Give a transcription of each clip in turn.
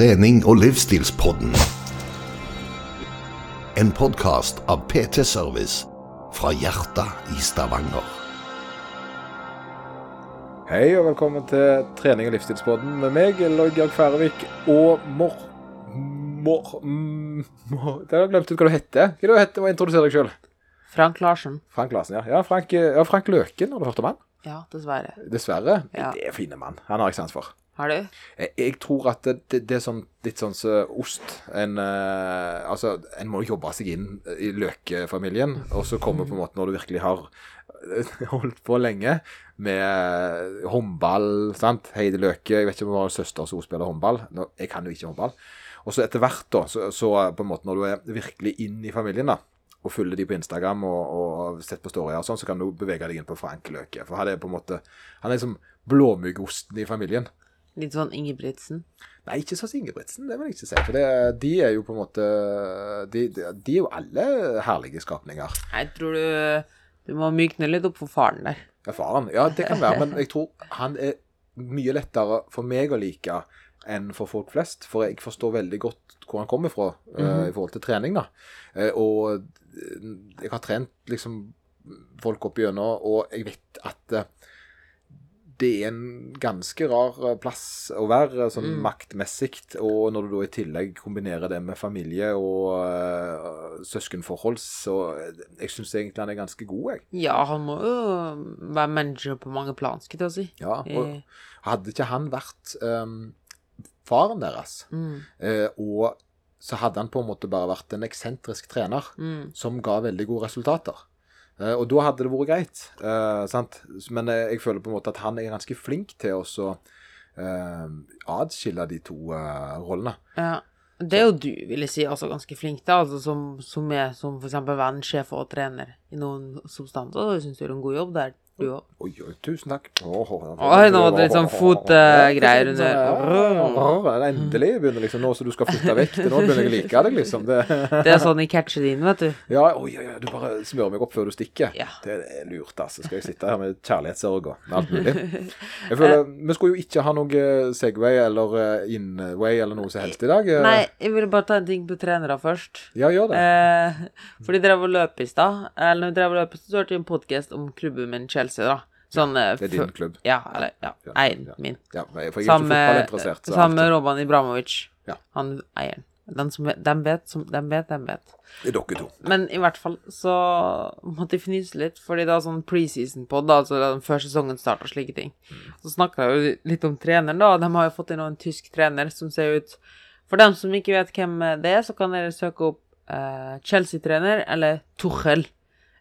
trening- og livsstilspodden. En podkast av PT Service fra hjertet i Stavanger. Hei og velkommen til trening- og livsstilspodden med meg, Lloyd Georg Færøvik og Mor... Mor... Mor... Jeg har glemt ut hva du heter. Hva er det du heter? introdusere deg sjøl. Frank Larsen. Frank Larsen, ja. Ja, Frank, ja, Frank Løken, har du hørt om han? Ja, dessverre. Dessverre. Ja. Det er fine mann. Han har jeg sans for. Har du? Jeg, jeg tror at det, det, er sånn, litt sånn som ost. En, uh, altså, en må jobbe seg inn i løkefamilien, og så kommer på en måte når du virkelig har eh, holdt på lenge med håndball, sant. Heidi Løke, jeg vet ikke om hun har en søster som spiller håndball. Jeg kan jo ikke håndball. Og så etter hvert, da, så, så på en måte når du er virkelig inn i familien, da, og følger de på Instagram og, og sett på storyer og sånn, så kan du bevege deg inn på Frank Løke. For han er på en måte Han er liksom blåmuggosten i familien. Litt sånn Ingebrigtsen. Nei, ikke sånn Ingebrigtsen, det vil jeg ikke si. For det, de er jo på en måte de, de, de er jo alle herlige skapninger. Jeg tror du Du må mykne litt opp for faren der. Ja, faren. Ja, det kan være, men jeg tror han er mye lettere for meg å like enn for folk flest. For jeg forstår veldig godt hvor han kommer fra eh, i forhold til trening, da. Uh, og eh, jeg har trent liksom folk opp igjennom, og jeg vet at eh, det er en ganske rar eh, plass å være, sånn Mm. maktmessig. Og når du da i tillegg kombinerer det med familie og uh, søskenforhold, så eh, jeg syns egentlig han er ganske god, jeg. Ja, han må jo være manager på mange plan, skal jeg si. Ja, og Eh, hadde ikke han vært um, faren deres, mm, uh, og så hadde han på en måte bare vært en eksentrisk trener mm. som ga veldig gode resultater. Eh, og da hadde det vært greit. eh, sant? Men eh, jeg føler på en måte at han er ganske flink til å adskille de to rollene. Ja. Det er jo du, vil jeg si, altså ganske flink til, altså som, som er som eksempel vennsjef og trener i noen substanser. Jeg syns du gjør en god jobb der, du òg. Oi, oi, tusen takk. Åh, Oi, nå var det litt sånn fotgreier under Endelig begynner liksom nå som du skal flytte vekk. til Nå begynner jeg å like deg, liksom. Det, Det er sånn jeg catcher det inn, vet du. Ja, oi, oi, du bare smører meg opp før du stikker. Ja. Det er lurt, altså. Skal jeg sitte her med kjærlighetssorg og alt mulig. Jeg føler, Vi skulle jo ikke ha noe Segway eller eh, Inway eller noe som helst i dag. eh. Nei, jeg ville bare ta en ting på trenere først. Ja, gjør det. Eh, fordi dere var løp i stad. Eller når dere var løp så hørte jeg en podkast om klubben min Chelsea, da. Sånn ja, Det er din klubb. Ja, eller ja, Ja, eieren min. Ja, for jeg er ikke fotballinteressert. sammen med Roman Ibramovic. Ja. Han eieren. Den som dem vet, som, den vet, den vet. Det er dere to. Men i hvert fall så måtte jeg fnyse litt, fordi det var sånn preseason-pod, altså den før sesongen starta og slike ting. Så snakka jeg jo litt om treneren, da. De har jo fått inn en tysk trener som ser ut For dem som ikke vet hvem det er, så kan dere søke opp eh, Chelsea-trener eller Tuchel.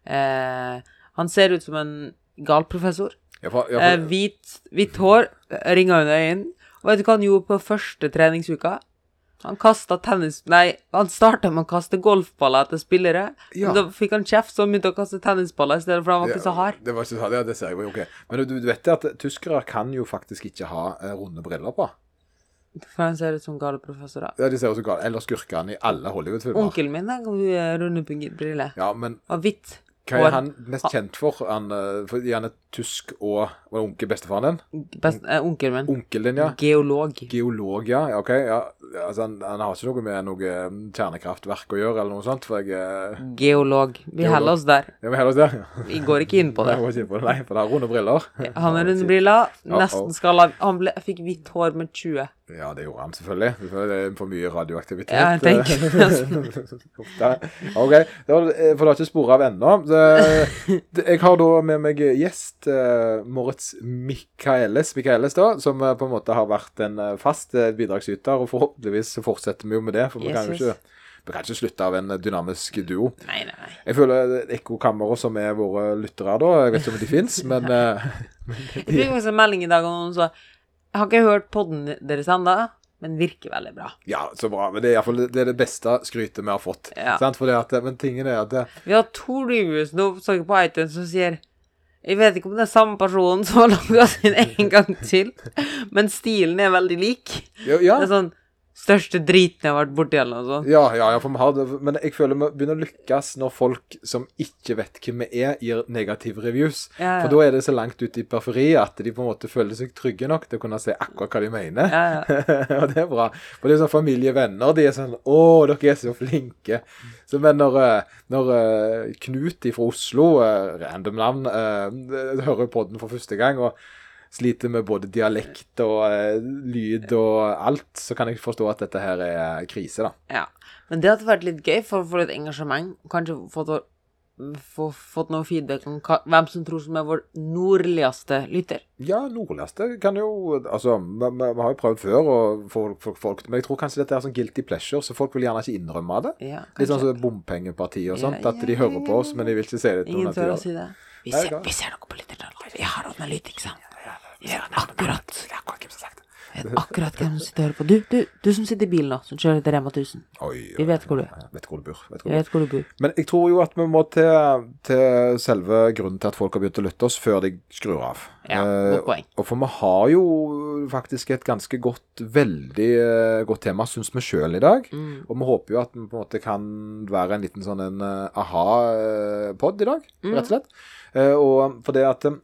Eh, han ser ut som en gal professor. Ja, for, ja, Eh, for, hvit, hvitt hår, ringa under øynene. Og vet du hva han gjorde på første treningsuka? Han kasta tennis... Nei, han starta med å kaste golfballer etter spillere. Ja. Men Da fikk han kjeft, så han begynte å kaste tennisballer i stedet, for han var ikke så hard. Det var ikke så hard, ja, det ser jeg jo. ok. Men du, du vet at tyskere kan jo faktisk ikke ha eh, runde briller på. For han ser ut som gale professorer. Ja, De ser ut som gale, eller skurkene i alle Hollywood-filmer. Onkelen min har runde briller. Ja, men Og hvitt. Hva er han mest kjent for? Han, eh, fordi han er tysk og Var det onkel bestefaren din? Best, eh, onkelen min. Onkelen din, ja. Geolog. Geolog, ja. OK. Ja. Altså, han, han har ikke noe med noe mm, kjernekraftverk å gjøre, eller noe sånt, for jeg eh, Geolog. Vi Geolog. oss der. Ja, vi heller oss der. Vi går ikke inn på det. Nei, på det. Nei, for det har runde briller. Han har runde briller, nesten skalla Han ble, fikk hvitt hår med 20. Ja, det gjorde han selvfølgelig. Det er for mye radioaktivitet. Ja, jeg tenker OK. Det var, eh, for det har ikke sporet av ennå. Det- Jeg har da med meg gjest eh, Moritz Michaelis, Michaelis da, som eh, på en måte har vært en eh, fast bidragsyter, og forhåpentligvis fortsetter vi jo med det. For vi kan jo ikke vi kan ikke slutte av en dynamisk duo. Nei, nei, nei. Jeg føler ekkokammeret som er våre lyttere da, jeg vet ikke om de fins, men eh, Jeg fikk også en melding i dag om noen som Jeg har ikke hørt podden deres ennå, men virker veldig bra. ja, så bra. Men det er iallfall det, det beste skrytet vi har fått. Ja. Sant? Fordi at, men tingen er at det, Vi har to reviews nå på iTunes som sier Jeg vet ikke om det er samme personen som har laga sin en gang til, men stilen er veldig lik. ja, ja. Det er sånn største driten jeg har vært borti, eller noe sånt. Ja, ja, ja, for vi har det. Men jeg føler vi begynner å lykkes når folk som ikke vet hvem vi er, gir negative reviews. Ja, ja. For da er det så langt ute i periferiet at de på en måte føler seg trygge nok til å kunne si akkurat hva de mener. Ja, ja. og det er bra. For det er sånn familievenner, de er sånn Å, dere er så flinke. Så, men når, eh, når eh, Knut fra Oslo, eh, random navn, hører podden for første gang og sliter med både dialekt og uh, lyd og alt, så kan jeg forstå at dette her er krise, da. Ja. Men det hadde vært litt gøy for å få litt engasjement. Kanskje fått, få, fått noe feedback om hva, hvem som tror som er vår nordligste lytter. Ja, nordligste kan jo Altså, vi, vi vi har jo prøvd før, å få folk, men jeg tror kanskje dette er sånn guilty pleasure, så folk vil gjerne ikke innrømme det. Ja, Litt sånn som bompengepartiet og Ja, sånt, at ja, de hører på oss, men de vil ikke si det Ingen tør å si det. Vi ser, er vi ser noe på lytterne. Vi har analytikk, Vi akkurat, akkurat hvem som sitter og hører på. Du, du, du som sitter i bilen nå, som kjører til Rema 1000. Oi, Vi vet hvor du er. Vet hvor du bor. Vet hvor du bor. vet hvor du bor. Men jeg tror jo at vi må til, til selve grunnen til at folk har begynt å lytte oss, før de skrur av. Ja, Eh, godt poeng. og for vi har jo faktisk et ganske godt, veldig eh, godt tema, syns vi sjøl i dag. Mm. Og vi håper jo at vi på en måte kan være en liten sånn en eh, aha-pod i dag, Mm. rett og slett. Eh, og for det at eh,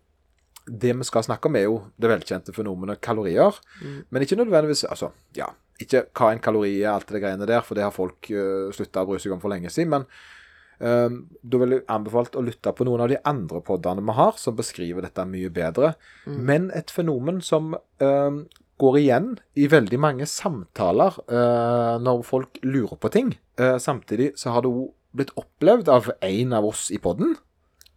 det vi skal snakke om, er jo det velkjente fenomenet kalorier. Mm. Men ikke nødvendigvis Altså, ja. Ikke hva en kalori er, alt det greiene der, for det har folk uh, slutta å bry seg om for lenge siden. Men Um, da vil jeg anbefalt å lytte på noen av de andre podene vi har, som beskriver dette mye bedre. Men et fenomen som um, går igjen i veldig mange samtaler uh, når folk lurer på ting. Uh, samtidig så har det jo blitt opplevd av en av oss i podden.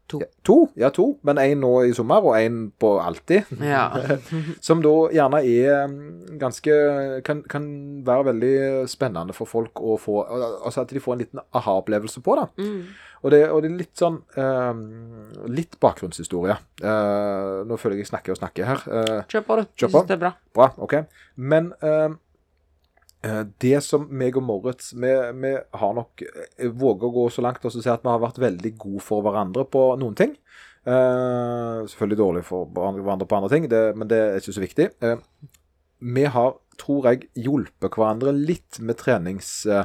To. To, ja to, men én nå i sommer, og én på alltid. Ja. Som da gjerne er mm, ganske kan, kan være veldig spennende for folk å få Altså at de får en liten aha-opplevelse på det. Mm. Og det, og det er litt sånn eh, Litt bakgrunnshistorie. Eh, nå føler jeg jeg snakker og snakker her. Eh, Kjør på, du. Kjør Jeg syns det er bra. bra, OK. Men eh, det som meg og Moritz Vi, vi har nok våget våger å gå så langt og si at vi har vært veldig gode for hverandre på noen ting. Uh, selvfølgelig dårlig for hverandre på andre ting, det, men det er ikke så viktig. Uh, vi har, tror jeg, hjulpet hverandre litt med trenings... eh,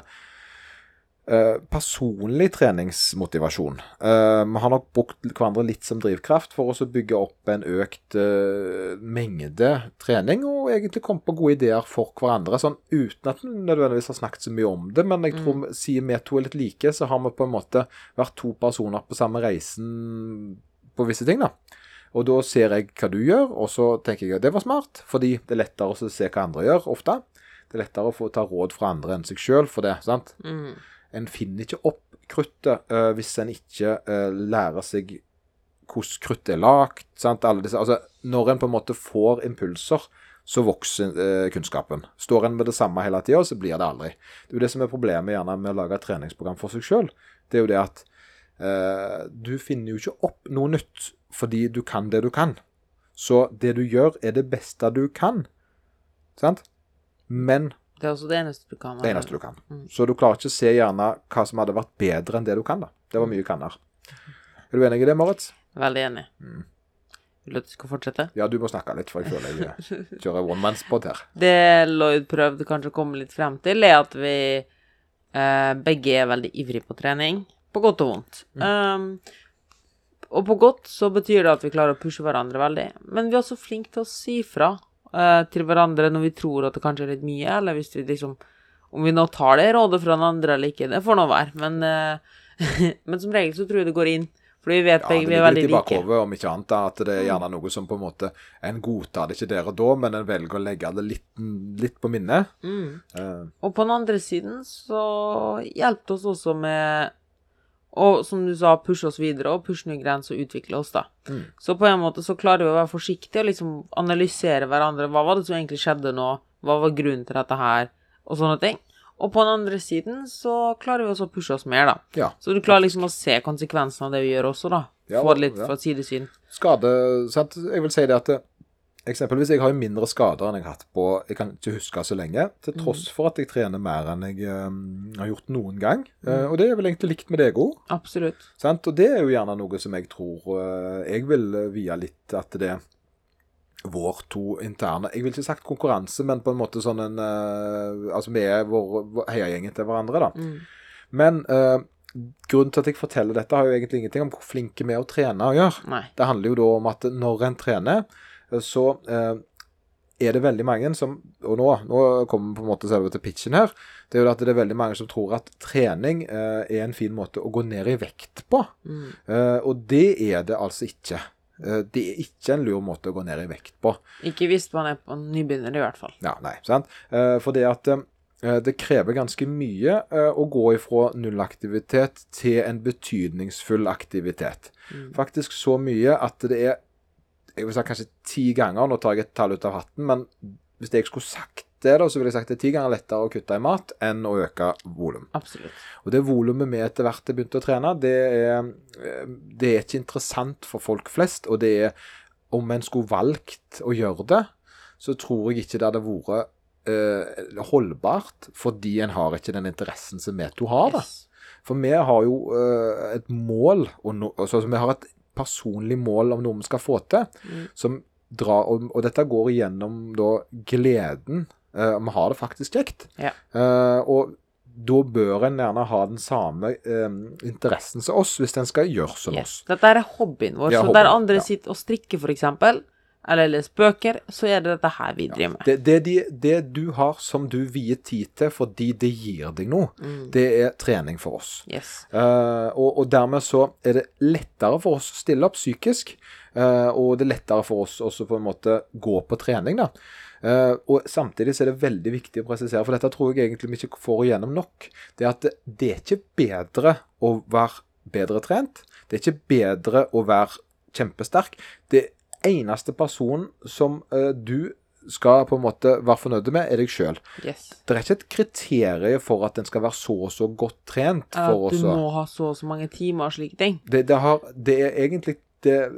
eh, personlig treningsmotivasjon. Eh, vi har nok brukt hverandre litt som drivkraft for å bygge opp en økt uh, mengde trening, og egentlig komme på gode ideer for hverandre, sånn uten at vi nødvendigvis har snakket så mye om det. Men jeg tror, siden vi to er litt like, så har vi på en måte vært to personer på samme reisen på visse ting, da. Og da ser jeg hva du gjør, og så tenker jeg at det var smart, fordi det er lettere å se hva andre gjør, ofte. Det er lettere å få ta råd fra andre enn seg sjøl for det. sant? Mm. En finner ikke opp kruttet uh, hvis en ikke uh, lærer seg hvordan kruttet er disse, altså, når en på en måte får impulser, så vokser uh, kunnskapen. Står en med det samme hele tida, så blir det aldri. Det er jo det som er problemet gjerne med å lage et treningsprogram for seg sjøl. Det er jo det at du finner jo ikke opp noe nytt fordi du kan det du kan. Så det du gjør, er det beste du kan. Sant? Men Det er også det eneste du kan. det eneste du kan. Så du klarer ikke å se gjerne hva som hadde vært bedre enn det du kan. da. Det var mye kanner. Er du enig i det, Moritz? Veldig enig. Mm. Vil du at du skal fortsette? Ja, du må snakke litt, for jeg føler jeg kjører one-manspod her. Det Lloyd prøvde kanskje å komme litt frem til, er at vi eh, begge er veldig ivrige på trening. På godt og vondt. Um, og på godt så betyr det at vi klarer å pushe hverandre veldig. Men vi er også flinke til å si fra eh, til hverandre når vi tror at det kanskje er litt mye, eller hvis vi liksom Om vi nå tar det rådet fra den andre eller ikke, det får nå være. Men, eh, men som regel så tror jeg det går inn. Fordi vi vet Ja, begge det vi er ligger veldig litt i like. bakhodet, om ikke annet, da, at det er gjerne noe som på en måte En godtar det ikke der og da, men en velger å legge det litt, litt på minnet. Mm. Uh. Og på den andre siden så hjelper det oss også med å, som du sa, pushe oss videre, og pushe nye grenser og utvikle oss, da. Mm. Så på en måte så klarer vi å være forsiktige og liksom analysere hverandre. Hva var det som egentlig skjedde nå? Hva var grunnen til dette her? Og sånne ting. Og på den andre siden så klarer vi også å pushe oss mer, da. ja. Så du klarer liksom å se konsekvensene av det vi gjør også, da. Få det litt fra sidesyn. Skade sant? Jeg vil si det at det, Eksempelvis, jeg har jo mindre skader enn jeg har hatt på Jeg kan ikke huske så lenge, til tross for at jeg trener mer enn jeg um, har gjort noen gang. Eh, og det er vel egentlig likt med deg òg. Absolutt. Sant? Og det er jo gjerne noe som jeg tror uh, jeg vil vie litt at det vår to interne Jeg vil ikke sagt konkurranse, men på en måte sånn en uh, Altså vi er vår, vår heiagjengen til hverandre, da. Mm. Men eh, grunnen til at jeg forteller dette, har jo egentlig ingenting om hvor flinke vi er å trene å gjøre. Nei. Det handler jo da om at når en trener, eh, så eh, er det veldig mange som Og nå, nå kommer på en måte selve til pitchen her. Det er jo at det er veldig mange som tror at trening eh, er en fin måte å gå ned i vekt på. Mm. Eh, og det er det altså ikke. Eh, det er ikke en lur måte å gå ned i vekt på. Ikke hvis man er på nybegynner, i hvert fall. Ja, nei, sant? Eh, for det at det krever ganske mye å gå ifra nullaktivitet til en betydningsfull aktivitet. Mm. Faktisk så mye at det er jeg vil si kanskje ti ganger, nå tar jeg et tall ut av hatten, men hvis jeg skulle sagt det, da, så ville jeg sagt det er ti ganger lettere å kutte i mat enn å øke volum. Og det volumet vi etter hvert har begynt å trene, det er, eh, det er ikke interessant for folk flest. Og det er om en skulle valgt å gjøre det, så tror jeg ikke det hadde vært eh, holdbart, fordi en har ikke den interessen som vi to har. Yes. For vi har jo eh, et mål, og no, altså, vi har et personlig mål om noe vi skal få til, Mm. som drar, og, og dette går igjennom da gleden. eh, vi har det faktisk kjekt. Ja. Uh, og da bør en gjerne ha den samme eh, interessen som oss, hvis en skal gjøre som Yes. oss. Dette er hobbyen vår. Ja, så hobbyen, der andre ja. sitter og strikker, eksempel, eller leser bøker, så er det dette her vi driver med. Det, det, de, det du har som du vier tid til fordi det gir deg noe, Mm. det er trening for oss. Yes. Uh, og, og dermed så er det lettere for oss å stille opp psykisk, uh, og det er lettere for oss også på en måte gå på trening. da. Uh, og Samtidig så er det veldig viktig å presisere, for dette tror jeg egentlig vi ikke får igjennom nok, det er at det, det er ikke bedre å være bedre trent. Det er ikke bedre å være kjempesterk. Det eneste personen som uh, du skal på en måte være fornøyd med, er deg sjøl. yes. Det er ikke et kriterium for at en skal være så og så godt trent. At du også. må ha så og så mange timer og slike ting. det, det, har, det er egentlig det er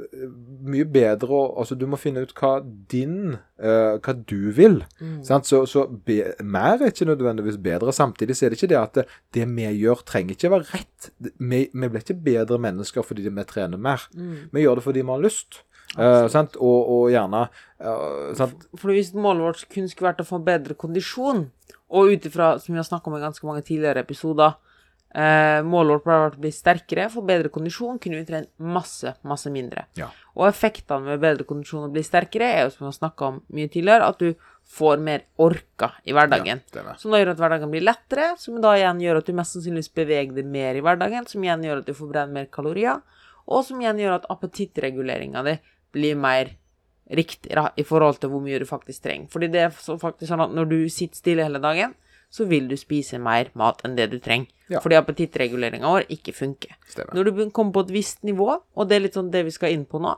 mye bedre å Altså, du må finne ut hva din uh, Hva du vil. Mm. Sant? Så, så be, mer er ikke nødvendigvis bedre. Samtidig så er det ikke det at det, det vi gjør, trenger ikke være rett. Vi, vi blir ikke bedre mennesker fordi vi trener mer. Mm. Vi gjør det fordi vi har lyst. Eh, sant? Og, og gjerne uh, sant? For hvis målet vårt kun skulle vært å få bedre kondisjon, og ut ifra, som vi har snakka om i ganske mange tidligere episoder, eh, målet vårt ble å bli sterkere, få bedre kondisjon, kunne vi trent masse, masse mindre. Ja. Og effektene med bedre kondisjon og bli sterkere er jo, som vi har snakka om mye tidligere, at du får mer orka i hverdagen. Ja, som da gjør at hverdagen blir lettere, som da igjen gjør at du mest sannsynligvis beveger deg mer i hverdagen, som igjen gjør at du forbrenner mer kalorier, og som igjen gjør at appetittreguleringa di blir mer riktig da, i forhold til hvor mye du faktisk trenger. Fordi det er så faktisk sånn at når du sitter stille hele dagen, så vil du spise mer mat enn det du trenger. Ja. Fordi appetittreguleringa vår ikke funker. Stemmer. Når du kommer på et visst nivå, og det er litt sånn det vi skal inn på nå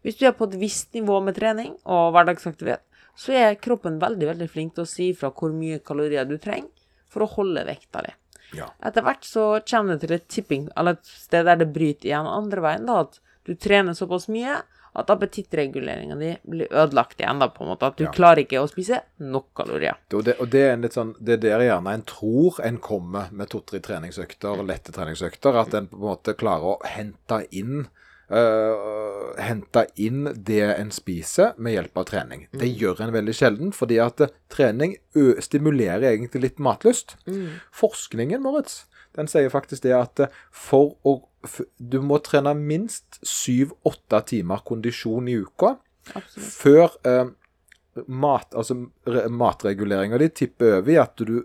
Hvis du er på et visst nivå med trening og hverdagsaktivitet, så er kroppen veldig veldig flink til å si fra hvor mye kalorier du trenger for å holde vekta di. Ja. Etter hvert så kommer det til et tipping, eller et sted der det bryter igjen andre veien, da, at du trener såpass mye at appetittreguleringa di blir ødelagt igjen, da, på en måte. At du Ja. klarer ikke å spise nok kalorier. Og det, og det er en litt sånn, det er der gjerne en tror en kommer med to-tre treningsøkter, lette treningsøkter, at en på en måte klarer å hente inn Uh, hente inn det en spiser med hjelp av trening. Det gjør en veldig sjelden, fordi at eh, trening stimulerer egentlig litt matlyst. Forskningen, Moritz, den sier faktisk det at eh, for å Du må trene minst syv-åtte timer kondisjon i uka Absolutt. før eh, mat, altså, matreguleringa di tipper over i at du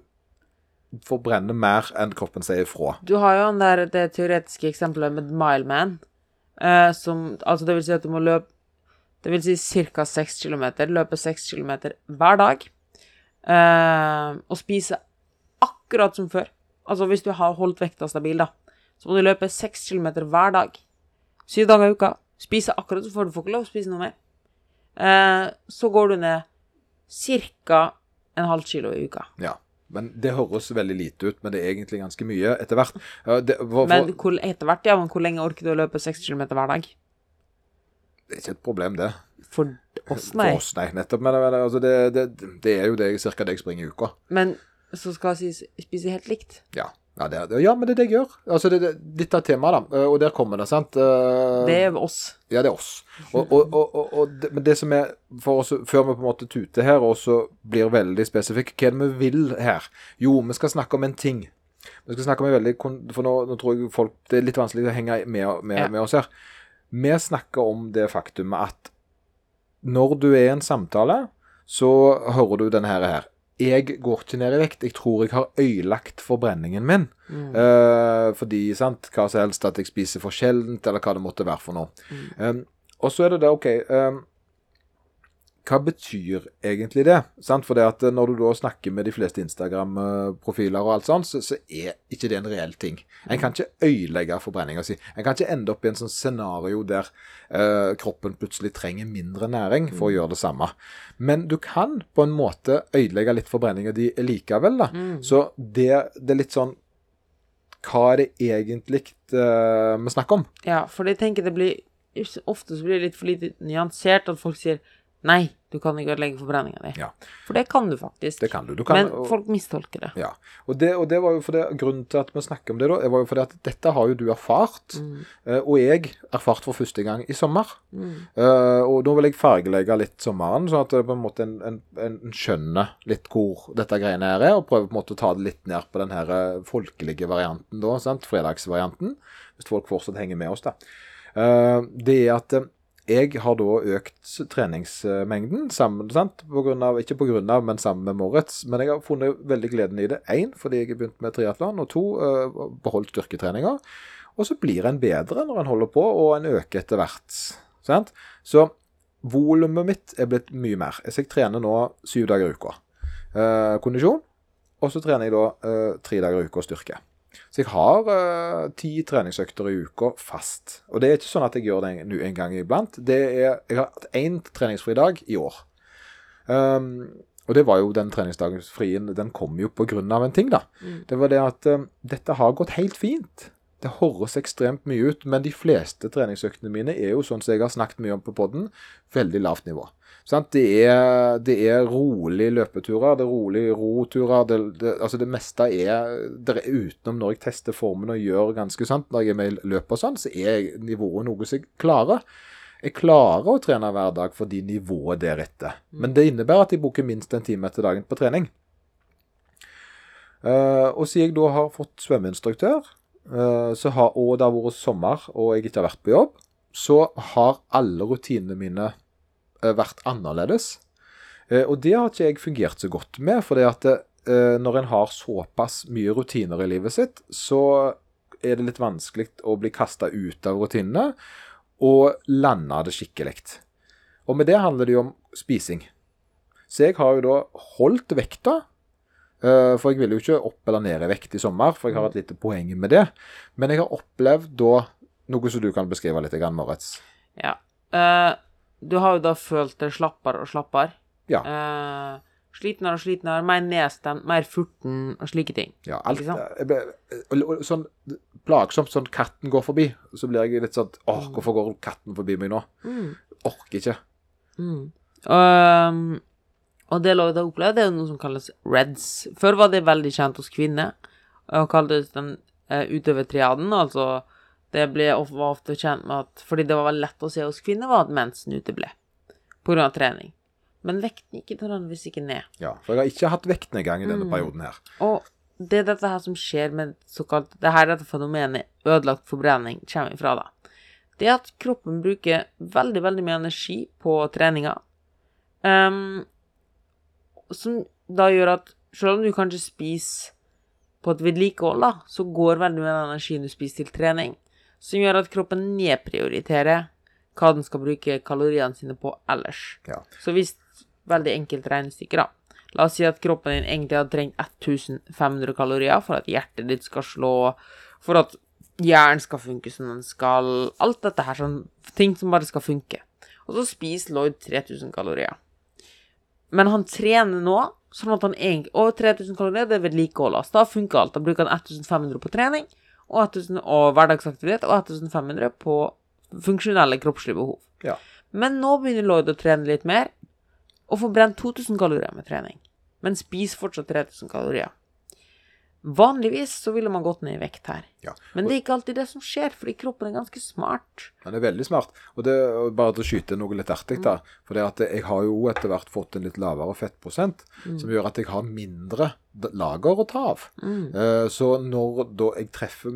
forbrenner mer enn kroppen sier ifra. Du har jo der, det teoretiske eksempelet med Mileman, eh, som Altså, det vil si at du må løpe Det vil si ca. 6 km, løpe 6 km hver dag, eh, og spise akkurat som før. Altså, hvis du har holdt vekta stabil, da, så må du løpe 6 km hver dag. Syv dager i uka. Spise akkurat så får Du får ikke lov å spise noe mer. Eh, så går du ned ca. en halv kilo i uka. Ja. Men Det høres veldig lite ut, men det er egentlig ganske mye etter hvert. Det, for, for, Men hvor, etter hvert, ja, men hvor lenge orker du å løpe 6 km hver dag? det er ikke et problem, det. For oss, nei. For oss, nei. Nettopp. Men, altså, det, det, det er jo det, cirka det jeg springer i uka. Men så skal si, spise helt likt. Ja. Ja, det, ja, men det er det jeg gjør. Altså, det, det, av temaet, da. Eh, Og der kommer det, sant. Eh, Det er oss. Ja, det er oss. Og, og, og, og, og det, men det som er for oss, Før vi på en måte tuter her og så blir veldig spesifikke, hva er det vi vil her? Jo, vi skal snakke om en ting. Vi skal snakke om en veldig For nå, nå tror jeg folk Det er litt vanskelig å henge med, med, Ja. med oss her. Vi snakker om det faktumet at når du er i en samtale, så hører du denne her. Jeg går ikke ned i vekt. Jeg tror jeg har øyelagt forbrenningen min. Eh, fordi, sant, hva som helst, at jeg spiser for sjeldent, eller hva det måtte være for noe. Um, og så er det det, OK um, Hva betyr egentlig det? Sant? For det at når du da snakker med de fleste Instagram-profiler og alt sånt, så, så er ikke det en reell ting. En kan ikke øyelegge forbrenninga si. En kan ikke ende opp i en sånn scenario der eh, kroppen plutselig trenger mindre næring for å gjøre det samme. Men du kan på en måte øyelegge litt forbrenninga di likevel, da. Så det, det er litt sånn Hva er det egentlig eh, vi snakker om? Ja, for jeg tenker det blir Ofte så blir det litt for lite nyansert at folk sier Nei, du kan ikke ødelegge forbrenninga di. Ja. For det kan du faktisk. Det kan du. du kan, Men og- folk mistolker det. Ja, og det, og det var jo for det, grunnen til at vi snakker om det da, det var jo fordi at dette har jo du erfart, Mm. og jeg erfart for første gang i sommer. Eh, og da vil jeg fargelegge litt sommeren, sånn at det på en måte en, en, en skjønner litt hvor dette greiene her er, og prøver på en måte å ta det litt ned på den her eh, folkelige varianten da, sant? fredagsvarianten, hvis folk fortsatt henger med oss da. Uh, det er at eh, jeg har da økt treningsmengden, sammen, sant? På grunn av, ikke av, men sammen med Moritz. Men jeg har funnet veldig gleden i det. Én, fordi jeg har begynt med triatlon, og to, eh, beholdt styrketreninga. Og så blir en bedre når en holder på, og en øker etter hvert. Sant? Så volumet mitt er blitt mye mer. Så jeg trener nå syv dager i uka. Eh, kondisjon. Og så trener jeg da eh, tre dager i uka styrke. Så jeg har uh, ti treningsøkter i uka fast. Og det er ikke sånn at jeg gjør det en, en gang iblant. Det er, jeg har hatt én treningsfri dag i år. Um, og det var jo den treningsdagen frien, den kom jo av en ting, da. Det var det at um, dette har gått helt fint. Det høres ekstremt mye ut, men de fleste treningsøktene mine er jo sånn som jeg har snakket mye om på podden, veldig lavt nivå. Det, er, det er rolig løpeturer, det er rolig roturer. Det, det, altså det meste er, er utenom når jeg tester formen og gjør ganske sant, Når jeg er med i løp og sånn, så er nivået noe som jeg klarer. Jeg klarer å trene hver dag fordi nivået deretter. Men det innebærer at jeg bruker minst en time etter dagen på trening. Eh, og siden jeg da har fått svømmeinstruktør, så har, og det har vært sommer og jeg ikke har vært på jobb, så har alle rutinene mine eh, vært annerledes. Eh, og det har ikke jeg fungert så godt med, for eh, når en har såpass mye rutiner i livet sitt, så er det litt vanskelig å bli kasta ut av rutinene og lande det skikkelig. Og med det handler det jo om spising. Så jeg har jo da holdt vekta, eh, for jeg vil jo ikke opp eller ned i vekt i sommer, for jeg har et lite poeng med det. Men jeg har opplevd da noe som du kan beskrive litt, Moritz. Ja. Eh, du har jo da følt deg slappere og slappere. Ja. Eh, slitnere og slitnere, mer nedstemt, mer furten og slike ting. Ja, alt, ble, sånn plagsomt sånn katten går forbi, så blir jeg litt sånn Åh, hvorfor går katten forbi meg nå? Orker ikke. Mm. Um, og det jeg opplevde, det er noe som kalles reds. Før var det veldig kjent hos kvinner, og kaltes den eh, utøvertriaden. Altså, det ble, var ofte kjent med at fordi det var lett å se hos kvinner, var at mensen uteble av trening. Men vekten gikk nødvendigvis ikke ned. Ja, for jeg har ikke hatt vektnedgang i Mm. denne perioden her. Og det er dette her som skjer med såkalt Det her er dette fenomenet ødelagt forbrenning kommer ifra, da. Det er at kroppen bruker veldig, veldig mye energi på treninga. Ehm, som da gjør at selv om du kanskje spiser på et vedlikehold, da, så går veldig mye av energien du spiser til trening, som gjør at kroppen nedprioriterer hva den skal bruke kaloriene sine på ellers. Ja. Så hvis veldig enkelt regnestykke, da. La oss si at kroppen din egentlig hadde trengt 1500 kalorier for at hjertet ditt skal slå, for at hjernen skal funke som den skal, alt dette her, sånn ting som bare skal funke. Og så spiser Lloyd 3000 kalorier. Men han trener nå, sånn at han egentlig Og 3000 kalorier, det er vedlikehold. altså. Da funker alt. Da bruker han 1500 på trening og, 1000, og hverdagsaktivitet, og 1500 på funksjonelle kroppslige behov. Ja. Men nå begynner Lloyd å trene litt mer, og får brent 2000 kalorier med trening. Men spiser fortsatt 3000 kalorier. Vanligvis så ville man gått ned i vekt her. Ja. Men det er ikke alltid det som skjer, fordi kroppen er ganske smart. Han er veldig smart. Og det bare til å skyte noe litt artig, da. For det at jeg har jo etter hvert fått en litt lavere fettprosent, som gjør at jeg har mindre lager å ta av. Eh, så når da jeg treffer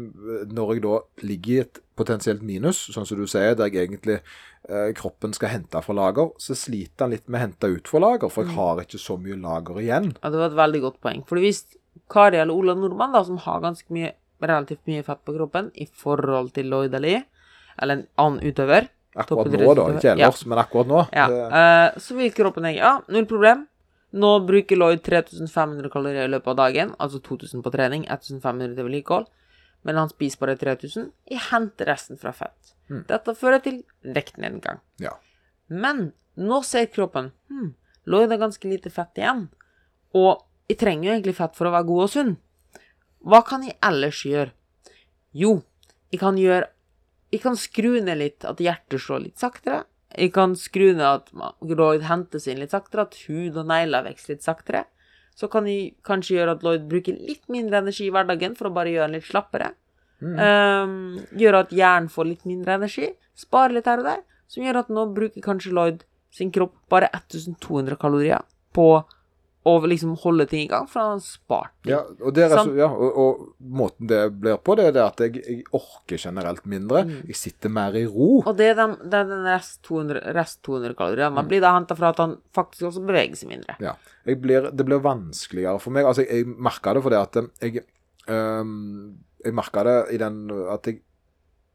Når jeg da ligger i et potensielt minus, sånn som du sier, der jeg egentlig eh, kroppen skal hente fra lager, så sliter han litt med å hente ut fra lager, for jeg har ikke så mye lager igjen. Ja, det var et veldig godt poeng. For hvis Kari eller Ola Nordmann, da, som har ganske mye, relativt mye fett på kroppen i forhold til Lloyd Ali, eller en annen utøver Akkurat nå, da. Ikke ellers, men akkurat nå. Ja, eh, så vil kroppen tenke ja, null problem. Nå bruker Lloyd 3500 kalorier i løpet av dagen, altså 2000 på trening, 1500 til vedlikehold. Men han spiser bare 3000. Jeg henter resten fra fett. Dette fører til vektnedgang. ja. Men nå ser kroppen hm, Lloyd har ganske lite fett igjen. Og jeg trenger jo egentlig fett for å være god og sunn. Hva kan jeg ellers gjøre? Jo, jeg kan gjøre Jeg kan skru ned litt at hjertet slår litt saktere. Jeg kan skru ned at Lloyd hentes inn litt saktere, at hud og negler vokser litt saktere. Så kan jeg kanskje gjøre at Lloyd bruker litt mindre energi i hverdagen for å bare gjøre den litt slappere. Um, gjøre at hjernen får litt mindre energi, spare litt her og der, som gjør at nå bruker kanskje Lloyd sin kropp bare 1200 kalorier på å liksom holde ting i gang, for han har spart ting. Ja, og, det Sant. ja, og, og måten det blir på, det er det at jeg, jeg orker generelt mindre. Jeg sitter mer i ro. Og det er den, det er den rest 200, rest 200 kalorier. Man blir da henta fra at han faktisk også beveger seg mindre. Ja. Blir, det blir vanskeligere for meg. Altså, jeg, jeg merka det fordi at jeg øhm, Jeg merka det i den at jeg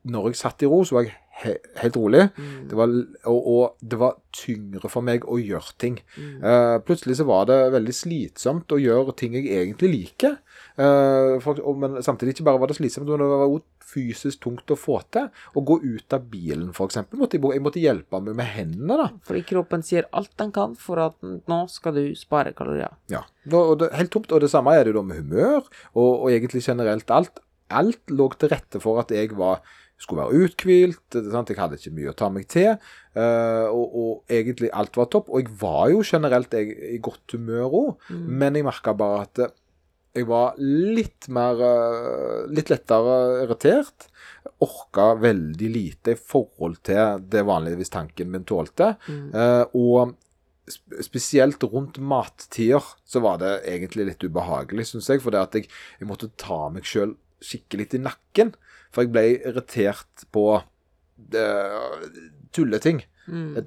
Når jeg satt i ro, så var jeg he, helt rolig. Det var, og, og det var tyngre for meg å gjøre ting. Eh, plutselig så var det veldig slitsomt å gjøre ting jeg egentlig liker. Uh, for, og, men samtidig ikke bare var det slitsomt, men det var også fysisk tungt å få til. Å gå ut av bilen, f.eks. Måtte jeg, jeg måtte hjelpe meg med hendene. da. Fordi kroppen sier alt den kan for at nå skal du spare kalorier. Ja, da, og det, helt tomt. Og det samme er det da med humør, og, og egentlig generelt alt. Alt lå til rette for at jeg var, skulle være uthvilt. Jeg hadde ikke mye å ta meg til. eh, og, og egentlig alt var topp. Og jeg var jo generelt jeg, i godt humør òg, men jeg merka bare at eh, jeg var litt mer eh, Litt lettere irritert. Orka veldig lite i forhold til det vanligvis tanken min tålte. Eh, og spesielt rundt mattider så var det egentlig litt ubehagelig, syns jeg. For det at jeg, jeg måtte ta meg sjøl skikkelig i nakken. For jeg ble irritert på uh, tulleting.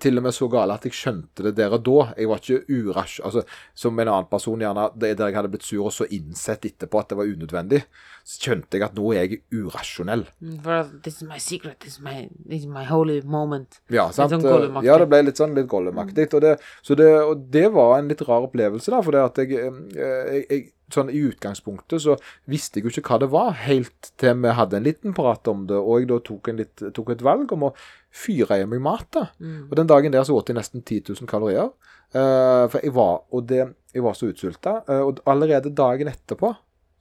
Til og med så gale at jeg skjønte det der og da. Jeg var ikke urasj... Altså, som en annen person, gjerne der jeg hadde blitt sur og så innsett etterpå at det var unødvendig, så skjønte jeg at nå er jeg urasjonell. Mm, For this is my secret, this is my, this is my holy moment. Ja, sant? sånn ja, det ble litt sånn litt gollemaktig. Mm. Og, det, så det, og det var en litt rar opplevelse, da. For det at jeg, eh, jeg, jeg Sånn i utgangspunktet så visste jeg jo ikke hva det var, helt til vi hadde en liten prat om det, og jeg da tok, en litt, tok et valg om å fyre i meg mat. da. Og den dagen der så åt jeg nesten 10 000 kalorier. Uh, for jeg var, og det, jeg var så utsulta. Uh, og allerede dagen etterpå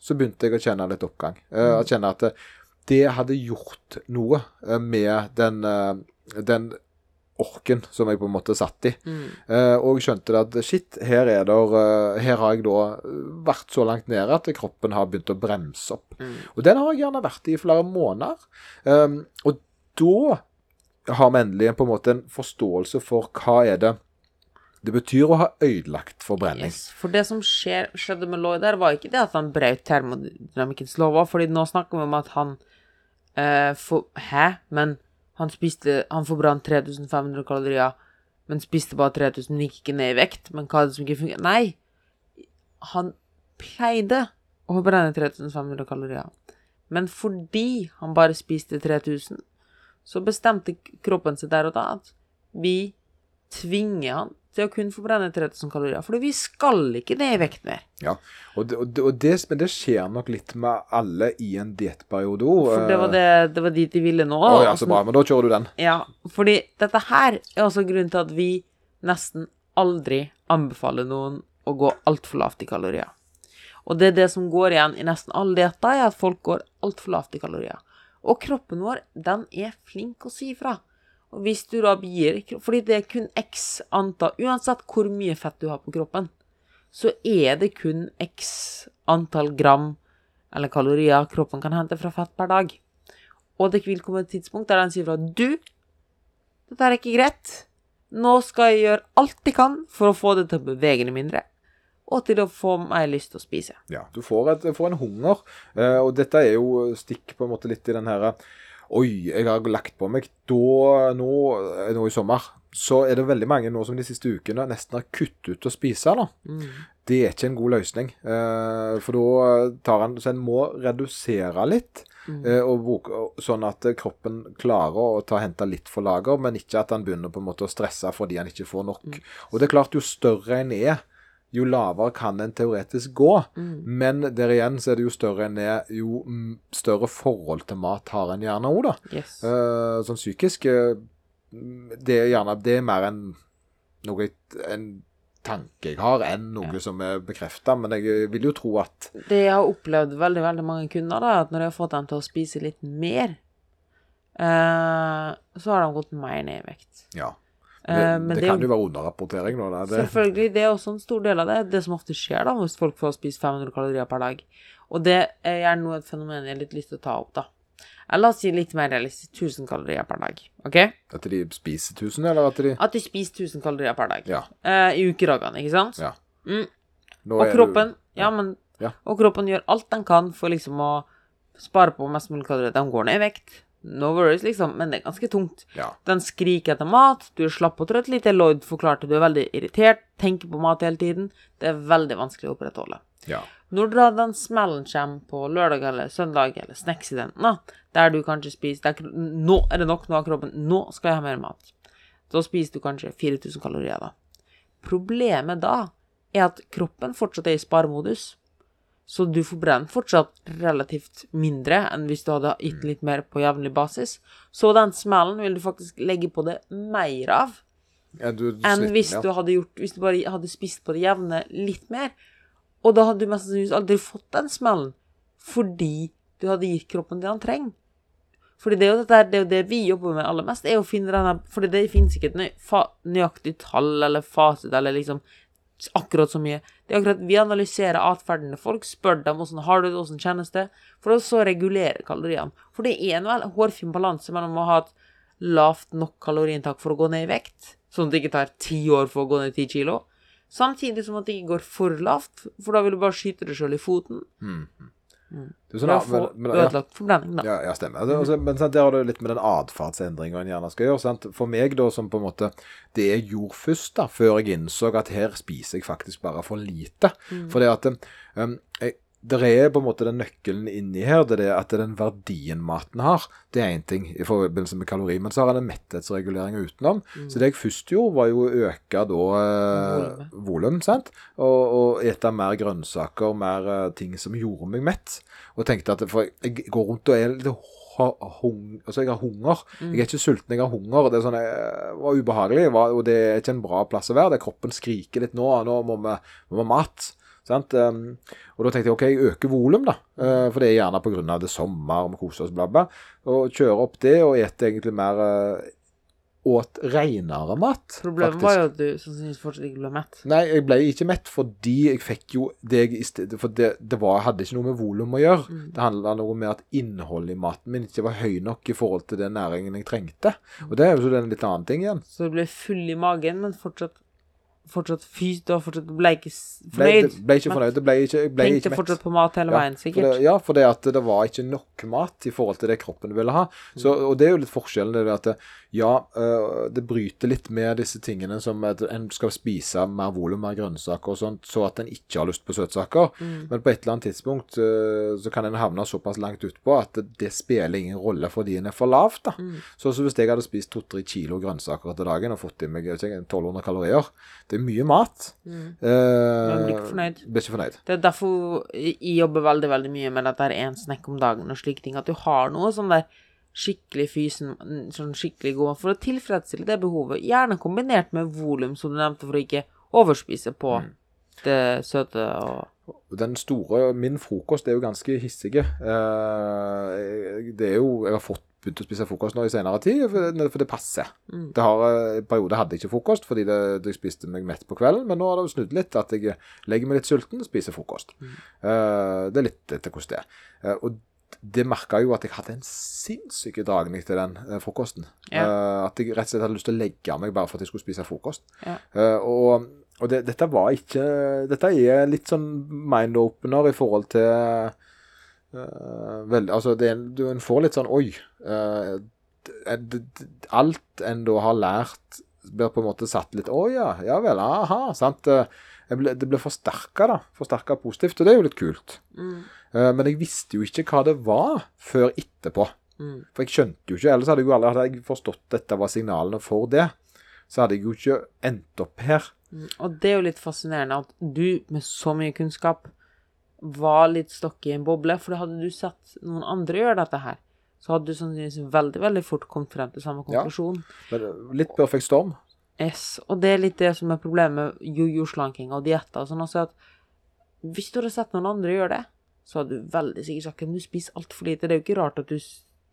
så begynte jeg å kjenne litt oppgang. Uh, Å kjenne at det, det hadde gjort noe eh, med den, eh, den orken som jeg på en måte satt i. Eh, og jeg skjønte det at shit, her, er der, uh, her har jeg da eh, vært så langt nede at kroppen har begynt å bremse opp. Og den har jeg gjerne vært i flere måneder. Um, og da har vi endelig på en måte en forståelse for hva er det det betyr å ha ødelagt forbrenning. Yes, for det som skjer, skjedde med Lloyd der, var ikke det at han brøt termodynamikkens lover, fordi nå snakker vi om at han eh, for, Hæ? Men han spiste Han forbrant 3500 kalorier, men spiste bare 3000, gikk ikke ned i vekt. Men hva er det som ikke fungerer? Nei! Han pleide å forbrenne 3500 kalorier, men fordi han bare spiste 3000, så bestemte kroppen seg der og da at vi tvinger han til å kun forbrenne 3000 kalorier, fordi vi skal ikke ned i vekt mer. Ja, og det, og det, og det, men det skjer nok litt med alle i en diettperiode òg. For det var, det, det var dit de ville nå. Å ja, altså, så bra. Men da kjører du den. Ja, fordi dette her er også grunnen til at vi nesten aldri anbefaler noen å gå altfor lavt i kalorier. Og det er det som går igjen i nesten alle dietter, er at folk går altfor lavt i kalorier. Og kroppen vår, den er flink å si ifra. Hvis du da gir Fordi det er kun x antall Uansett hvor mye fett du har på kroppen, så er det kun x antall gram eller kalorier kroppen kan hente fra fett per dag. Og det vil komme et tidspunkt der den sier fra Du, dette er ikke greit. Nå skal jeg gjøre alt jeg kan for å få det til å bevege det mindre, og til å få meg lyst til å spise. Ja, du får, et, får en hunger, eh, og dette er jo stikk på en måte litt i den her Oi, jeg har lagt på meg. Da, nå, nå i sommer, så er det veldig mange nå som de siste ukene nesten har kuttet ut å spise. da. Mm. Det er ikke en god løsning. Eh, for da tar han Så en må redusere litt. Mm. eh, og bruke, sånn at kroppen klarer å ta hente litt for lager, men ikke at han begynner på en måte å stresse fordi han ikke får nok. Mm. Og det er klart, jo større en er, jo lavere kan en teoretisk gå. Mm. Men der igjen så er det jo større en er, jo mm, større forhold til mat har en gjerne òg, da. Yes. Uh, sånn psykisk eh, Det er gjerne Det er mer enn noe en tanke jeg har, enn noe Ja. som er bekrefta. Men jeg vil jo tro at Det jeg har opplevd veldig veldig mange kunder, da, at når jeg har fått dem til å spise litt mer, uh, så har de gått mer ned i vekt. Ja. Det, Eh, men det, det er kan jo være underrapportering. Da. Det, Selvfølgelig, det er også en stor del av det. Det som ofte skjer da, hvis folk får spise 500 kalorier per dag. Og det er gjerne noe et fenomen jeg har litt lyst til å ta opp, da. La oss si litt mer realistisk 1000 kalorier per dag. ok? at de spiser 1000, eller at de At de spiser 1000 kalorier per dag. Ja. Eh, I ukedagene, ikke sant? Ja. Mm. Og kroppen, du, ja, men Ja. Og kroppen gjør alt den kan for liksom å spare på mest mulig kalorier. De går ned i vekt. No worries, liksom, men det er ganske tungt. Ja. Den skriker etter mat, du er slapp og trøtt. Litt Lloyd forklarte, du er veldig irritert, tenker på mat hele tiden. Det er veldig vanskelig å opprettholde. ja. Når da den smellen kommer på lørdag eller søndag, eller snacksidenten, der du kanskje spiser der, Nå er det nok, nå har kroppen Nå skal jeg ha mer mat. Da spiser du kanskje 4000 kalorier, da. Problemet da er at kroppen fortsatt er i sparemodus. Så du forbrenner fortsatt relativt mindre enn hvis du hadde gitt litt mer på jevnlig basis. Så den smellen vil du faktisk legge på det mer av Ja, du, du enn hvis du hadde gjort Hvis du bare hadde spist på det jevne litt mer. Og da hadde du mest sannsynligvis aldri fått den smellen fordi du hadde gitt kroppen det han trenger. Fordi det er dette, det, er jo det vi jobber med aller mest, er å finne denne Fordi det finnes ikke et nøyaktig tall eller fasit eller liksom akkurat så mye. Det er akkurat Vi analyserer atferden til folk, spør dem åssen har du det, åssen kjennes det, for å så regulere kaloriene. For det er en vel hårfin balanse mellom å ha et lavt nok kaloriinntak for å gå ned i vekt, sånn at det ikke tar ti år for å gå ned ti kilo, samtidig som at det ikke går for lavt, for da vil du bare skyte deg sjøl i foten. Det er sånn, ja, for, men, men, ja. ødelagt forbrenning, da. Ja, ja stemmer. Altså, altså, men sant, der har du litt med den atferdsendringa en gjerne skal gjøre. Sant? For meg, da, som på en måte Det jeg gjorde først, da, før jeg innså at her spiser jeg faktisk bare for lite. For det at um, jeg, det er på en måte den nøkkelen inni her, det er det at den verdien maten har, det er én ting i forbindelse med kalori, men så har den en metthetsregulering utenom. Så det jeg først gjorde, var jo å øke da eh, volum, sant, og, og ete mer grønnsaker, mer eh, ting som gjorde meg mett. Og tenkte at for jeg går rundt og er litt hung, altså jeg har hunger. Jeg er ikke sulten, jeg har hunger. Det er sånn, jeg, var ubehagelig, var, og det er ikke en bra plass å være. Det Kroppen skriker litt nå. Nå må vi må vi ha mat. Sant? Um, og da tenkte jeg OK, jeg øker volum, da. Uh, for det er gjerne pga. det er sommer, vi koser oss, bla, bla. Og kjører opp det og spiser egentlig mer uh, Åt renere mat. Problemet var jo at du sannsynligvis fortsatt ikke ble mett. Nei, jeg ble ikke mett fordi jeg fikk jo det jeg stedet For det, det var, hadde ikke noe med volum å gjøre. Mm. Det handla noe med at innholdet i maten min ikke var høy nok i forhold til den næringen jeg trengte. Og det er jo så en litt annen ting igjen. Så du ble full i magen, men fortsatt Fortsatt fys, du fortsatt ble ikke fornøyd. Ble, ble ikke fornøyd. Det ble ikke, ble Tenkte ikke fortsatt på mat hele Ja, veien, For sikkert. det, ja, for det at det var ikke nok mat i forhold til det kroppen ville ha. Så, Mm. og det er jo litt forskjellen. Det er at det, ja, øh, det bryter litt med disse tingene som at en skal spise mer volum, mer grønnsaker og sånt, så at en ikke har lyst på søtsaker. Mm. Men på et eller annet tidspunkt øh, så kan en havne såpass langt utpå at det, spiller ingen rolle fordi en er for lavt. da. Mm. Så, så hvis jeg hadde spist to-tre kilo grønnsaker etter dagen og fått i meg jeg vet ikke, 1200 kalorier, det er mye mat. Mm. Eh, Men blir ikke fornøyd. Blir ikke fornøyd. Det er derfor jeg jobber veldig veldig mye med at det er én snekk om dagen og slike ting. At du har noe sånn der skikkelig fysen, sånn skikkelig god for å tilfredsstille det behovet. Gjerne kombinert med volum, som du nevnte, for å ikke overspise på Mm. det søte og Den store Min frokost er jo ganske hissig. Eh, det er jo Jeg har fått begynt å spise frokost nå i senere tid, for, det passer. Mm. Det har, eh, I perioder hadde jeg ikke frokost fordi det, det spiste meg mett på kvelden, men nå har det snudd litt. At jeg legger meg litt sulten og spiser frokost. Mm. Uh, det er litt etter hvordan det er. Uh, og det merka jo at jeg hadde en sinnssyk dragning til den eh, frokosten. Ja. Uh, at jeg rett og slett hadde lyst til å legge meg bare for at jeg skulle spise frokost. Ja. Eh, og og det, dette var ikke Dette er litt sånn mind-opener i forhold til eh, vel, Altså, det, du en får litt sånn Oi. eh, alt en da har lært, blir på en måte satt litt Å ja, ja vel, aha. Sant. Eh, ble, det ble forsterka, da. Forsterka positivt, og det er jo litt kult. Mm. Eh, men jeg visste jo ikke hva det var før etterpå. Mm. For jeg skjønte jo ikke, ellers hadde jeg jo aldri hadde jeg forstått dette var signalene for det. Så hadde jeg jo ikke endt opp her. Mm. Og det er jo litt fascinerende at du med så mye kunnskap var litt stokk i en boble, for hadde du sett noen andre gjøre dette her, så hadde du sannsynligvis veldig, veldig fort kommet frem til samme konklusjon. Men eh, litt perfekt storm. Yes, og det er litt det som er problemet med jojo-slanking og dietter og sånn også, at hvis du hadde sett noen andre gjøre det, så hadde du veldig sikkert sagt at du spiser altfor lite. Det er jo ikke rart at du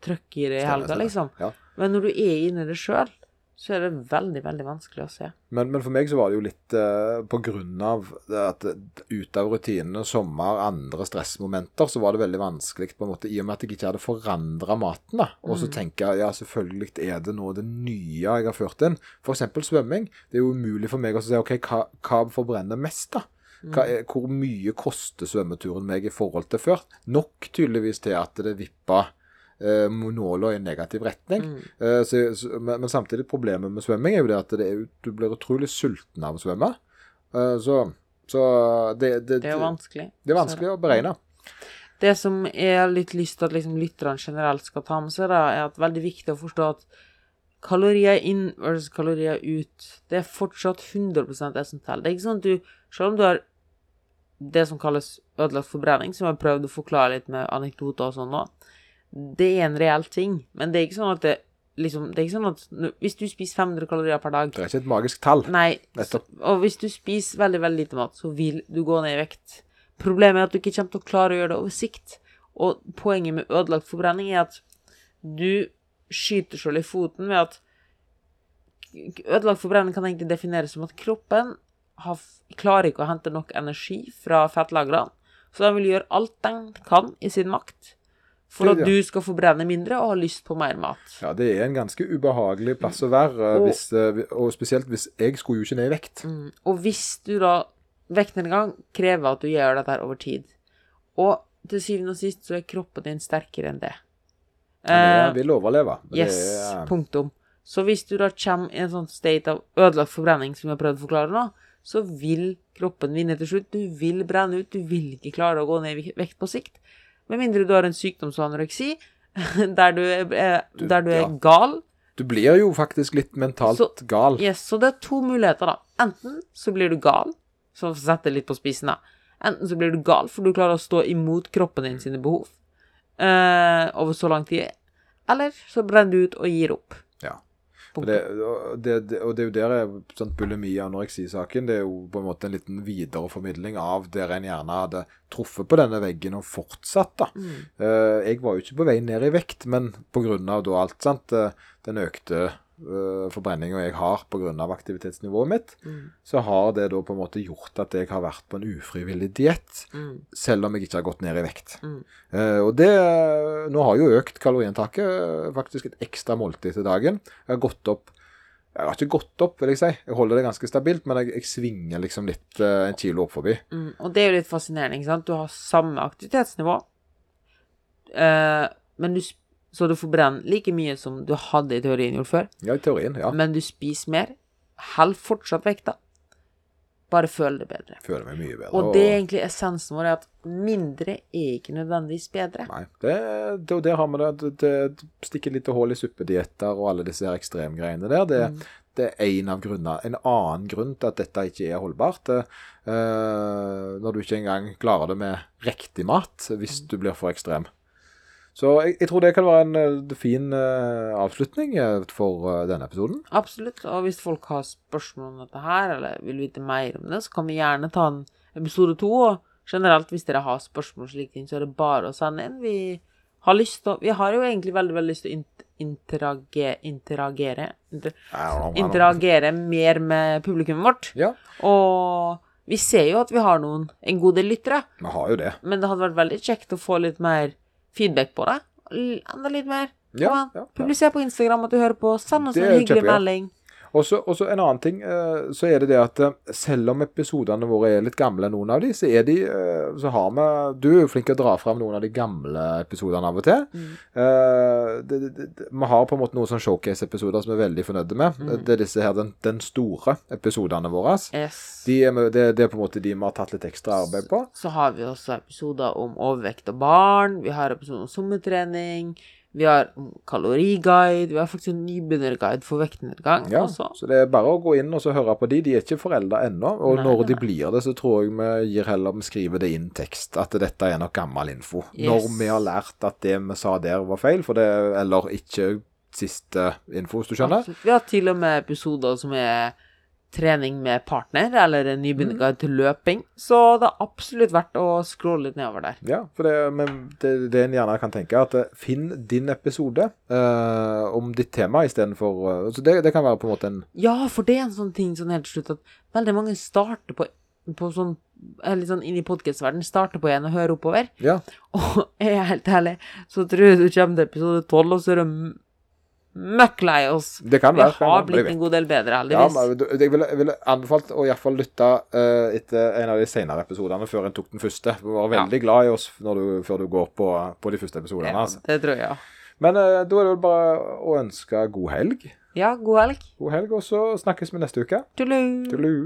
trykker i helga, liksom. Ja. Men når du er inni det sjøl, så er det veldig, veldig vanskelig å se. Men, men for meg så var det jo litt eh, på grunn av at ut av rutinene, sommer, andre stressmomenter, så var det veldig vanskelig på en måte, i og med at jeg ikke hadde forandra maten. da. Og så tenker jeg ja, selvfølgelig er det noe det nye jeg har ført inn. F.eks. svømming. Det er jo umulig for meg å si OK, hva, hva forbrenner mest, da? Hva er, hvor mye koster svømmeturen meg i forhold til før? Nok tydeligvis til at det vippa nåla i en negativ retning. Eh, så, men, men samtidig, problemet med svømming er jo det at det er, du blir utrolig sulten av å svømme. Eh, så så det, det, Det er vanskelig. det er vanskelig å beregne. Det som jeg har litt lyst til at liksom lytterne generelt skal ta med seg, da, er at det er veldig viktig å forstå at kalorier inn versus kalorier ut, det er fortsatt 100 det som teller. Det er ikke sånn at du, selv om du har det som kalles ødelagt forbrenning, som jeg har prøvd å forklare litt med anekdoter og sånn nå, det er en reell ting, men det er ikke sånn at det liksom, det er ikke sånn at hvis du spiser 500 kalorier per dag Det er ikke et magisk tall. Nei, så, og hvis du spiser veldig, veldig lite mat, så vil du gå ned i vekt. Problemet er at du ikke kommer til å klare å gjøre det over sikt. Og poenget med ødelagt forbrenning er at du skyter selv i foten ved at ødelagt forbrenning kan egentlig defineres som at kroppen har, klarer ikke å hente nok energi fra fettlagrene, så den vil gjøre alt den kan i sin makt for at du skal forbrenne mindre og ha lyst på mer mat. Ja, det er en ganske ubehagelig plass å være, eh, Og- hvis, eh, og spesielt hvis jeg skulle jo ikke ned i vekt. Mm. Og hvis du da Vektnedgang krever at du gjør dette her over tid. Og til syvende og sist så er kroppen din sterkere enn det. Men Eh, jeg vil overleve. Det yes, er- punktum. Så hvis du da kommer i en sånn state av ødelagt forbrenning, som jeg har prøvd å forklare nå, så vil kroppen vinne til slutt. Du vil brenne ut, du vil ikke klare å gå ned i vekt på sikt. Med mindre du har en sykdom som anoreksi, der du er, du, der du er ja. gal. Du blir jo faktisk litt mentalt Så- gal. Yes, så det er to muligheter, da. Enten så blir du gal, så setter jeg litt på spissen, da. Enten så blir du gal, for du klarer å stå imot kroppen din sine behov eh, over så lang tid. Eller så brenner du ut og gir opp. Ja. Og det, og det, og det er jo der er sånn bulimi og anoreksi-saken. Det er jo på en måte en liten videreformidling av der en gjerne hadde truffet på denne veggen og fortsatt. da. Mm. Eh, jeg var jo ikke på vei ned i vekt, men pga. alt, sant, eh, den økte uh, forbrenninga jeg har pga. aktivitetsnivået mitt, Mm. så har det da på en måte gjort at jeg har vært på en ufrivillig diett, Mm. selv om jeg ikke har gått ned i vekt. Mm. Eh, og det Nå har jo økt kaloriinntaket, eh, faktisk et ekstra måltid til dagen. Jeg har gått opp Jeg har ikke gått opp, vil jeg si. Jeg holder det ganske stabilt, men jeg, jeg svinger liksom litt eh, en kilo opp forbi. Mm. Og det er jo litt fascinerende, ikke sant. Du har samme aktivitetsnivå, eh, men du, sp- så du får brenne like mye som du hadde i teorien gjort før, Ja, i teorien, ja. men du spiser mer. Hold fortsatt vekta. Bare føl det bedre. Føler meg mye bedre. Og det er egentlig essensen vår, er at mindre er ikke nødvendigvis bedre. Nei, det, det, det har vi det. Det, det stikker litt hull i suppedietter og alle disse ekstremgreiene der. Det, Mm. det er en av grunnene. En annen grunn til at dette ikke er holdbart, eh, når du ikke engang klarer det med riktig mat hvis Mm. du blir for ekstrem. Så jeg, jeg tror det kan være en eh, fin uh, avslutning eh, for uh, denne episoden. Absolutt. Og hvis folk har spørsmål om dette her, eller vil vite mer om det, så kan vi gjerne ta en episode to. Og generelt, hvis dere har spørsmål slik, slike ting, så er det bare å sende inn. Vi har lyst til å Vi har jo egentlig veldig, veldig lyst til å interagere interagere inter. Interagere mer med publikummet vårt. Ja, Og vi ser jo at vi har noen, en god del lyttere, vi har jo det. men det hadde vært veldig kjekt å få litt mer feedback på det. Enda litt mer. Ja, ja, ja. Publiser på Instagram at du hører på. Send oss Det en hyggelig melding. Og så en annen ting, eh, så er det det at eh, selv om episodene våre er litt gamle, noen av de, så er de eh, Så har vi Du er jo flink til å dra fram noen av de gamle episodene av og til. Mm. Det, det, det, vi har på en måte noen sånn showcase-episoder som vi er veldig fornøyde med. Mm. Det er disse her, den, den store episodene våre. Yes. De er, det, det er på en måte de vi har tatt litt ekstra arbeid på. Så har vi også episoder om overvekt og barn. Vi har episoder om sommertrening. Vi har kaloriguide. Vi har faktisk en nybegynnerguide for vektnedgang Ja, også. så det er bare å gå inn og så høre på de. De er ikke forelda ennå. Og Nei, når nei, de blir det, så tror jeg vi gir heller vi skriver det inn tekst. At dette er nok gammel info. Yes. Når vi har lært at det vi sa der var feil, det, eller ikke siste info, hvis du skjønner. Absolutt. Vi har til og med episoder som er trening med partner, eller en nybegynnerguide til løping. Så det er absolutt verdt å scrolle litt nedover der. Ja, for det, men det, det en gjerne kan tenke, er at eh, finn din episode uh, om ditt tema istedenfor uh, Så det, det kan være på en måte en Ja, for det er en sånn ting sånn helt til slutt at veldig mange starter på, på sånn litt sånn inn i podkastverdenen, starter på en og hører oppover. Ja. Og er jeg helt ærlig, så tror jeg du kommer til episode tolv, og så er m- møkk lei oss. Det kan være. Vi har blitt en god del bedre, Ja, men jeg ville, jeg ville anbefalt å i hvert fall lytte uh, etter en av de senere episodene før en tok den første. Du var veldig glad i oss du, før du går på, på de første episodene. Ja, altså. det tror jeg, ja. Men uh, da er det bare å ønske god helg. Ja, god helg. God helg, og så snakkes vi neste uke. Tulu. Tullu.